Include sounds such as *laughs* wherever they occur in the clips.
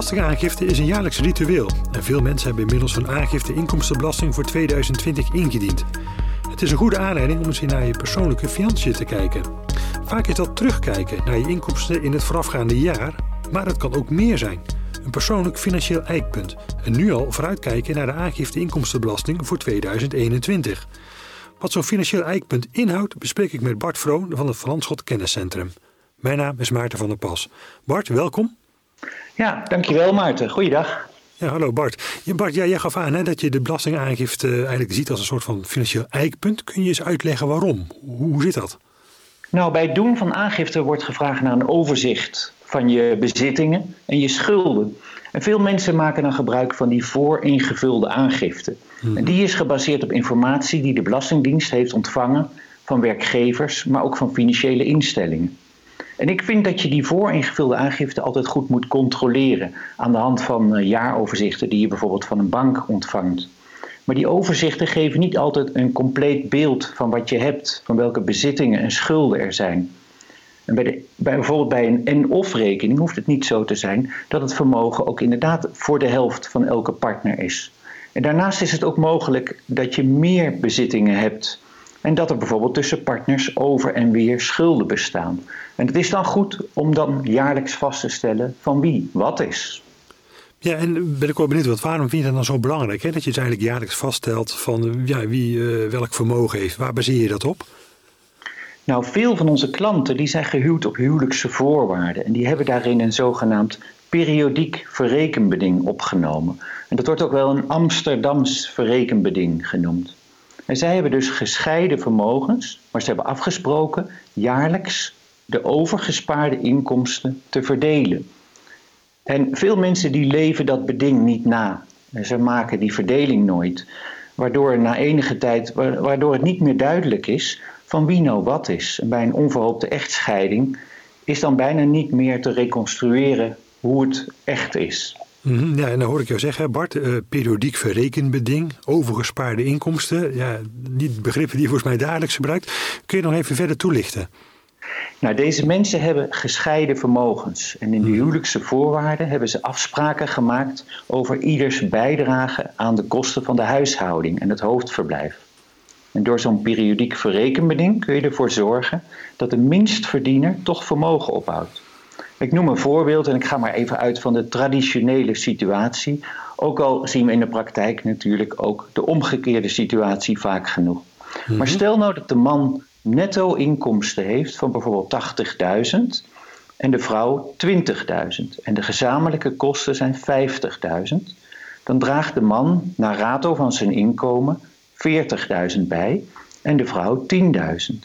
De belastingaangifte is een jaarlijks ritueel en veel mensen hebben inmiddels hun aangifte inkomstenbelasting voor 2020 ingediend. Het is een goede aanleiding om eens naar je persoonlijke financiën te kijken. Vaak is dat terugkijken naar je inkomsten in het voorafgaande jaar, maar het kan ook meer zijn. Een persoonlijk financieel eikpunt. En nu al vooruitkijken naar de aangifte inkomstenbelasting voor 2021. Wat zo'n financieel eikpunt inhoudt, bespreek ik met Bart Vroon van het Van Landschot Kenniscentrum. Mijn naam is Maarten van der Pas. Bart, welkom. Ja, dankjewel Maarten. Goeiedag. Ja, hallo Bart. Ja, Bart, ja, jij gaf aan hè, dat je de belastingaangifte eigenlijk ziet als een soort van financieel eikpunt. Kun je eens uitleggen waarom? Hoe zit dat? Nou, bij het doen van aangifte wordt gevraagd naar een overzicht van je bezittingen en je schulden. En veel mensen maken dan gebruik van die vooringevulde aangifte. Mhm. En die is gebaseerd op informatie die de Belastingdienst heeft ontvangen van werkgevers, maar ook van financiële instellingen. En ik vind dat je die vooringevulde aangifte altijd goed moet controleren aan de hand van eh, jaaroverzichten die je bijvoorbeeld van een bank ontvangt. Maar die overzichten geven niet altijd een compleet beeld van wat je hebt, van welke bezittingen en schulden er zijn. En bij, de, bij bijvoorbeeld bij een en-of rekening hoeft het niet zo te zijn dat het vermogen ook inderdaad voor de helft van elke partner is. En daarnaast is het ook mogelijk dat je meer bezittingen hebt en dat er bijvoorbeeld tussen partners over en weer schulden bestaan. En het is dan goed om dan jaarlijks vast te stellen van wie wat is. Ja, en ben ik wel benieuwd, wat waarom vind je dat dan zo belangrijk? Hè? Dat je het eigenlijk jaarlijks vaststelt van ja, wie uh, welk vermogen heeft. Waar baseer je dat op? Nou, veel van onze klanten die zijn gehuwd op huwelijkse voorwaarden. En die hebben daarin een zogenaamd periodiek verrekenbeding opgenomen. En dat wordt ook wel een Amsterdams verrekenbeding genoemd. En zij hebben dus gescheiden vermogens, maar ze hebben afgesproken jaarlijks de overgespaarde inkomsten te verdelen. En veel mensen die leven dat beding niet na. Ze maken die verdeling nooit. Waardoor na enige tijd, waardoor het niet meer duidelijk is van wie nou wat is. Bij een onverhoopte echtscheiding is dan bijna niet meer te reconstrueren hoe het echt is. Mhm, ja, en dan hoor ik jou zeggen, Bart, uh, periodiek verrekenbeding, overgespaarde inkomsten. Ja, niet begrippen die je volgens mij dagelijks gebruikt. Kun je nog even verder toelichten? Nou, deze mensen hebben gescheiden vermogens. En in de mhm. huwelijkse voorwaarden hebben ze afspraken gemaakt over ieders bijdrage aan de kosten van de huishouding en het hoofdverblijf. En door zo'n periodiek verrekenbeding kun je ervoor zorgen dat de minstverdiener toch vermogen ophoudt. Ik noem een voorbeeld en ik ga maar even uit van de traditionele situatie. Ook al zien we in de praktijk natuurlijk ook de omgekeerde situatie vaak genoeg. Maar mhm. stel nou dat de man netto inkomsten heeft van bijvoorbeeld 80.000 en de vrouw 20.000 en de gezamenlijke kosten zijn 50.000, dan draagt de man naar rato van zijn inkomen 40.000 bij en de vrouw 10.000.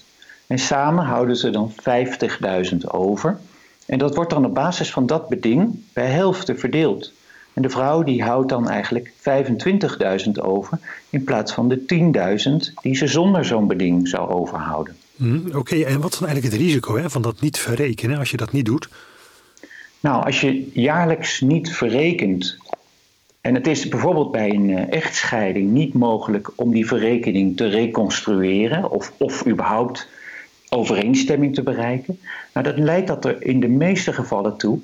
En samen houden ze dan 50.000 over. En dat wordt dan op basis van dat beding bij helften verdeeld. En de vrouw die houdt dan eigenlijk 25.000 over in plaats van de 10.000 die ze zonder zo'n beding zou overhouden. Mm, Oké, en wat is dan eigenlijk het risico hè, van dat niet verrekenen als je dat niet doet? Nou, als je jaarlijks niet verrekent en het is bijvoorbeeld bij een eh, echtscheiding niet mogelijk om die verrekening te reconstrueren of, of überhaupt overeenstemming te bereiken. Nou, dat leidt dat er in de meeste gevallen toe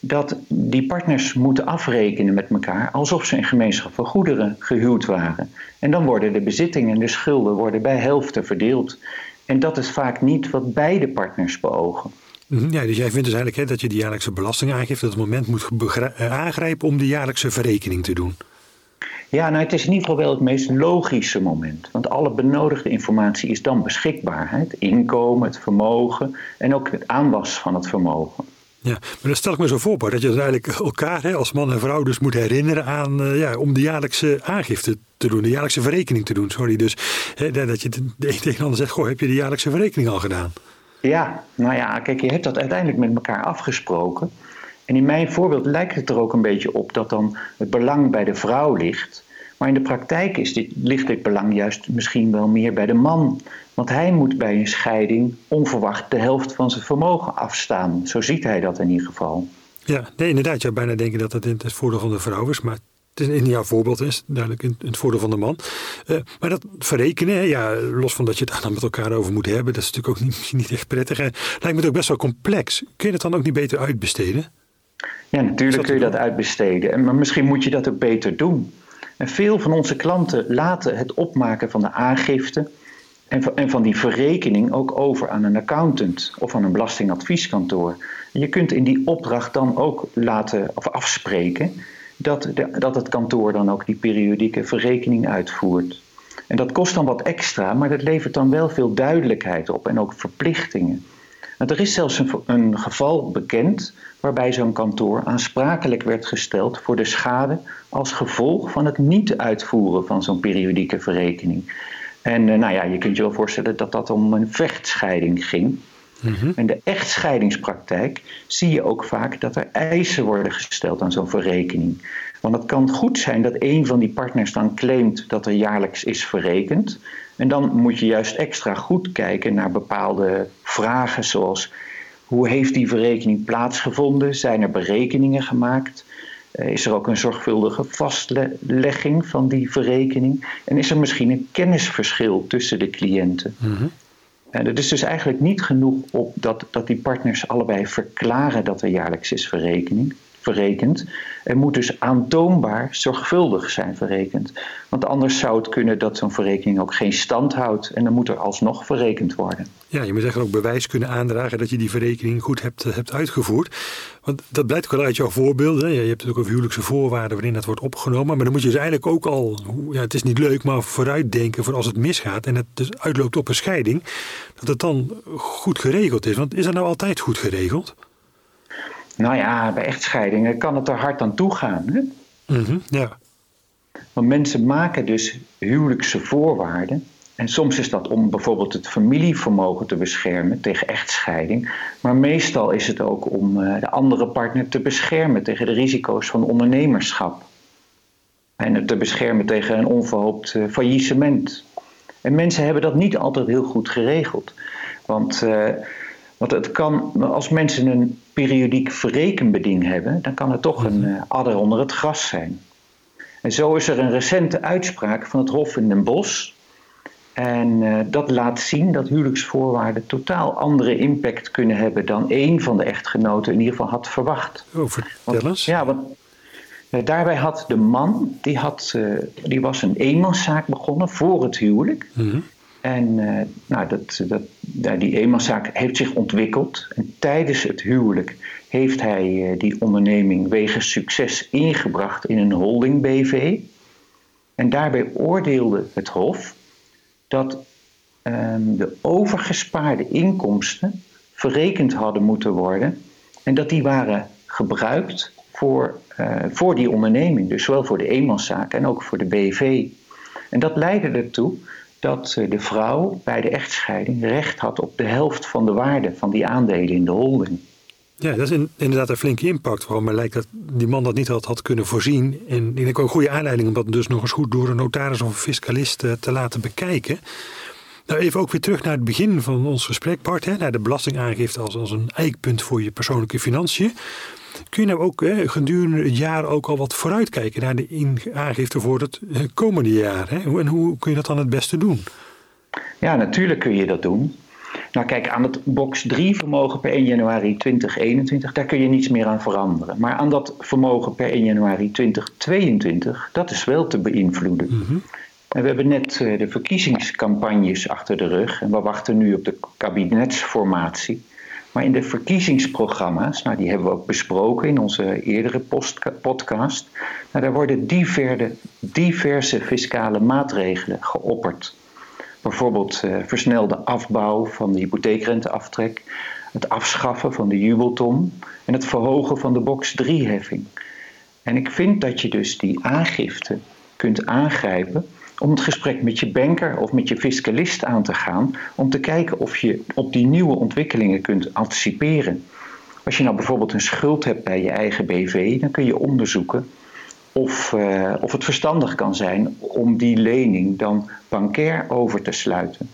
dat die partners moeten afrekenen met elkaar alsof ze in gemeenschap van goederen gehuwd waren. En dan worden de bezittingen en de schulden worden bij helften verdeeld. En dat is vaak niet wat beide partners beogen. Mhm, ja, dus jij vindt dus eigenlijk hè, dat je de jaarlijkse belastingaangifte op het moment moet eh, aangrijpen om de jaarlijkse verrekening te doen? Ja, nou het is in ieder geval wel het meest logische moment. Want alle benodigde informatie is dan beschikbaar. Hè? Het inkomen, het vermogen en ook het aanwas van het vermogen. Ja, maar dan stel ik me zo voor, dat je eigenlijk elkaar hè, als man en vrouw dus moet herinneren aan uh, ja, om de jaarlijkse aangifte te doen, de jaarlijkse verrekening te doen. Sorry, dus hè, dat je de een tegen de ander zegt, goh, heb je de jaarlijkse verrekening al gedaan? Ja, nou ja, kijk, je hebt dat uiteindelijk met elkaar afgesproken. En in mijn voorbeeld lijkt het er ook een beetje op dat dan het belang bij de vrouw ligt. Maar in de praktijk is dit, ligt dit belang juist misschien wel meer bij de man. Want hij moet bij een scheiding onverwacht de helft van zijn vermogen afstaan. Zo ziet hij dat in ieder geval. Ja, nee, inderdaad. Je zou bijna denken dat het in het voordeel van de vrouw is. Maar in jouw voorbeeld is duidelijk in het voordeel van de man. Uh, maar dat verrekenen, ja, los van dat je het dan met elkaar over moet hebben, dat is natuurlijk ook niet, *laughs* niet echt prettig. En lijkt me het ook best wel complex. Kun je het dan ook niet beter uitbesteden? Ja, natuurlijk kun je dat uitbesteden. Maar misschien moet je dat ook beter doen. En veel van onze klanten laten het opmaken van de aangifte en van die verrekening ook over aan een accountant of aan een belastingadvieskantoor. je kunt in die opdracht dan ook laten of afspreken dat, de, dat het kantoor dan ook die periodieke verrekening uitvoert. En dat kost dan wat extra, maar dat levert dan wel veel duidelijkheid op en ook verplichtingen. Er is zelfs een, een geval bekend waarbij zo'n kantoor aansprakelijk werd gesteld voor de schade als gevolg van het niet uitvoeren van zo'n periodieke verrekening. En uh, nou ja, je kunt je wel voorstellen dat dat om een vechtscheiding ging. Mm In de echtscheidingspraktijk zie je ook vaak dat er eisen worden gesteld aan zo'n verrekening. Want het kan goed zijn dat een van die partners dan claimt dat er jaarlijks is verrekend. En dan moet je juist extra goed kijken naar bepaalde vragen zoals hoe heeft die verrekening plaatsgevonden? Zijn er berekeningen gemaakt? Eh, is er ook een zorgvuldige vastlegging van die verrekening? En is er misschien een kennisverschil tussen de cliënten? Mm En het is dus eigenlijk niet genoeg op dat, dat die partners allebei verklaren dat er jaarlijks is verrekening verrekend. Er moet dus aantoonbaar zorgvuldig zijn verrekend. Want anders zou het kunnen dat zo'n verrekening ook geen stand houdt en dan moet er alsnog verrekend worden. Ja, je moet eigenlijk ook bewijs kunnen aandragen dat je die verrekening goed hebt, eh, hebt uitgevoerd. Want dat blijkt ook wel uit jouw voorbeelden. je hebt ook over huwelijkse voorwaarden waarin dat wordt opgenomen. Maar dan moet je dus eigenlijk ook al, ja, het is niet leuk, maar vooruitdenken voor als het misgaat en het dus uitloopt op een scheiding, dat het dan goed geregeld is. Want is dat nou altijd goed geregeld? Nou ja, bij echtscheidingen kan het er hard aan toe gaan. Hè? Mhm, ja. Want mensen maken dus huwelijkse voorwaarden. En soms is dat om bijvoorbeeld het familievermogen te beschermen tegen echtscheiding. Maar meestal is het ook om eh, de andere partner te beschermen tegen de risico's van ondernemerschap. En het te beschermen tegen een onverhoopt uh, faillissement. En mensen hebben dat niet altijd heel goed geregeld. Want uh, want het kan, als mensen een periodiek verrekenbeding hebben, dan kan het toch een uh, adder onder het gras zijn. En zo is er een recente uitspraak van het Hof in Den Bosch. En uh, dat laat zien dat huwelijksvoorwaarden totaal andere impact kunnen hebben dan één van de echtgenoten in ieder geval had verwacht. Oh, vertel eens. Ja, want uh, daarbij had de man, die, had, die was een eenmanszaak begonnen voor het huwelijk. Mm -hmm. En uh, nou, dat, dat, die eenmanszaak heeft zich ontwikkeld. En tijdens het huwelijk heeft hij uh, die onderneming wegens succes ingebracht in een holding BV. En daarbij oordeelde het Hof dat um, de overgespaarde inkomsten verrekend hadden moeten worden. En dat die waren gebruikt voor, uh, voor die onderneming. Dus zowel voor de eenmanszaak en ook voor de BV. En dat leidde ertoe dat de vrouw bij de echtscheiding recht had op de helft van de waarde van die aandelen in de holding. Ja, dat is inderdaad een flinke impact. Waarom mij lijkt dat die man dat niet had, had kunnen voorzien. En ik denk ook een goede aanleiding om dat dus nog eens goed door een notaris of een fiscalist eh, te laten bekijken. Nou, even ook weer terug naar het begin van ons gesprek, Bart. Hè, naar de belastingaangifte als, als een eikpunt voor je persoonlijke financiën. Kun je nou ook hè, gedurende het jaar ook al wat vooruitkijken naar de aangifte voor het eh, komende jaar? Hè? En hoe kun je dat dan het beste doen? Ja, natuurlijk kun je dat doen. Nou kijk, aan het box 3 vermogen per 1 januari 2021, daar kun je niets meer aan veranderen. Maar aan dat vermogen per 1 januari 2022, dat is wel te beïnvloeden. Mm En we hebben net eh, de verkiezingscampagnes achter de rug en we wachten nu op de kabinetsformatie. Maar in de verkiezingsprogramma's, nou, die hebben we ook besproken in onze eerdere podcast, nou, daar worden diverse, diverse fiscale maatregelen geopperd. Bijvoorbeeld uh, versnelde afbouw van de hypotheekrenteaftrek, het afschaffen van de jubelton en het verhogen van de box 3-heffing. En ik vind dat je dus die aangifte kunt aangrijpen om het gesprek met je banker of met je fiscalist aan te gaan, om te kijken of je op die nieuwe ontwikkelingen kunt anticiperen. Als je nou bijvoorbeeld een schuld hebt bij je eigen BV, dan kun je onderzoeken of, uh, of het verstandig kan zijn om die lening dan bankair over te sluiten.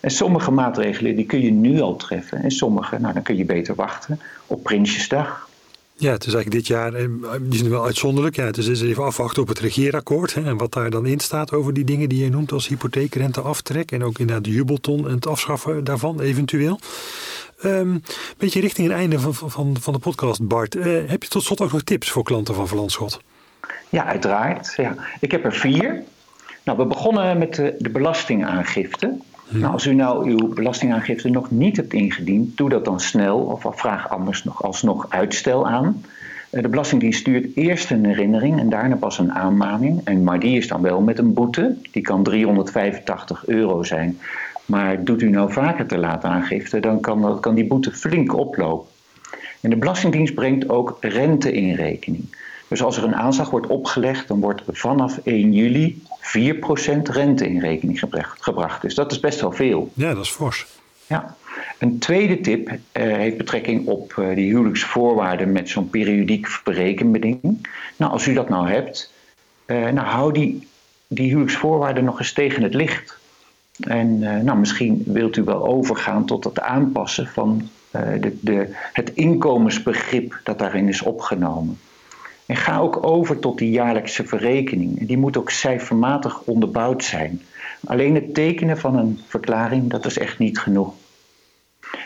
En sommige maatregelen die kun je nu al treffen en sommige, nou dan kun je beter wachten op Prinsjesdag ja, het is eigenlijk dit jaar, eh, die is wel uitzonderlijk. Ja, het is even afwachten op het regeerakkoord. Hè, en wat daar dan in staat over die dingen die je noemt als hypotheekrenteaftrek. En ook inderdaad de jubelton en het afschaffen daarvan eventueel. Um, beetje richting het einde van, van, van de podcast, Bart. Uh, heb je tot slot ook nog tips voor klanten van Verlandschot? Ja, uiteraard. Ja. Ik heb er vier. Nou, we begonnen met de, de belastingaangifte. Hm. Nou, als u nou uw belastingaangifte nog niet hebt ingediend, doe dat dan snel of vraag anders nog alsnog uitstel aan. Eh, de Belastingdienst stuurt eerst een herinnering en daarna pas een aanmaning. En, maar die is dan wel met een boete. Die kan 385 euro zijn. Maar doet u nou vaker te laat aangifte, dan kan, kan die boete flink oplopen. En de Belastingdienst brengt ook rente in rekening. Dus als er een aanslag wordt opgelegd, dan wordt vanaf 1 juli 4% rente in rekening gebracht. Dus dat is best wel veel. Ja, dat is fors. Ja. Een tweede tip uh, heeft betrekking op uh, die huwelijksvoorwaarden met zo'n periodiek berekenbeding. Nou, als u dat nou hebt, uh, nou, hou die, die huwelijksvoorwaarden nog eens tegen het licht. En nou, misschien wilt u wel overgaan tot het aanpassen van de, de, het inkomensbegrip dat daarin is opgenomen. En ga ook over tot die jaarlijkse verrekening. Die moet ook cijfermatig onderbouwd zijn. Alleen het tekenen van een verklaring, dat is echt niet genoeg.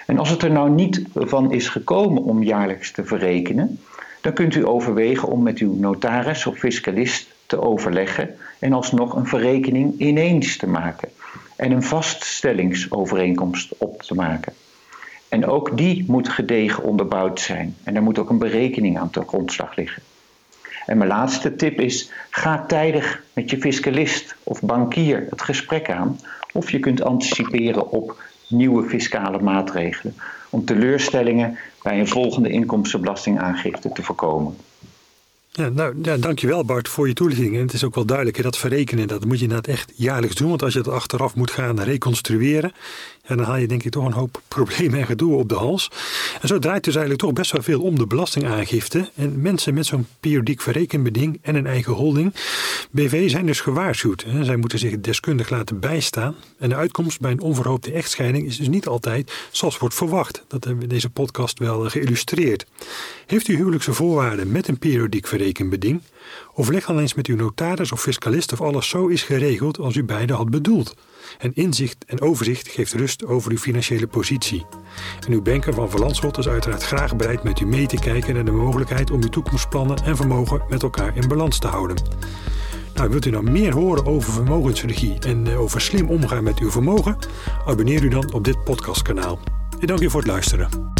En als het er nou niet van is gekomen om jaarlijks te verrekenen, dan kunt u overwegen om met uw notaris of fiscalist te overleggen en alsnog een verrekening ineens te maken en een vaststellingsovereenkomst op te maken. En ook die moet gedegen onderbouwd zijn en er moet ook een berekening aan de grondslag liggen. En mijn laatste tip is: ga tijdig met je fiscalist of bankier het gesprek aan. Of je kunt anticiperen op nieuwe fiscale maatregelen om teleurstellingen bij een volgende inkomstenbelastingaangifte te voorkomen. Ja, nou, ja, dankjewel Bart voor je toelichting. En het is ook wel duidelijk, dat verrekenen, dat moet je inderdaad echt jaarlijks doen. Want als je het achteraf moet gaan reconstrueren, ja, dan haal je denk ik toch een hoop *laughs* problemen en gedoe op de hals. En zo draait dus eigenlijk toch best wel veel om de belastingaangifte. En mensen met zo'n periodiek verrekenbeding en een eigen holding, BV, zijn dus gewaarschuwd. Zij moeten zich deskundig laten bijstaan. En de uitkomst bij een onverhoopte echtscheiding is dus niet altijd zoals wordt verwacht. Dat hebben we deze podcast wel geïllustreerd. Heeft u huwelijkse voorwaarden met een periodiek verrekenbeding? Overleg dan eens met uw notaris of fiscalist of alles zo is geregeld als u beide had bedoeld. En inzicht en overzicht geeft rust over uw financiële positie. En uw banker van Verlandschot is uiteraard graag bereid met u mee te kijken naar de mogelijkheid om uw toekomstplannen en vermogen met elkaar in balans te houden. Nou, wilt u nou meer horen over vermogensregie en eh, over slim omgaan met uw vermogen? Abonneer u dan op dit podcastkanaal. Ik dank u voor het luisteren.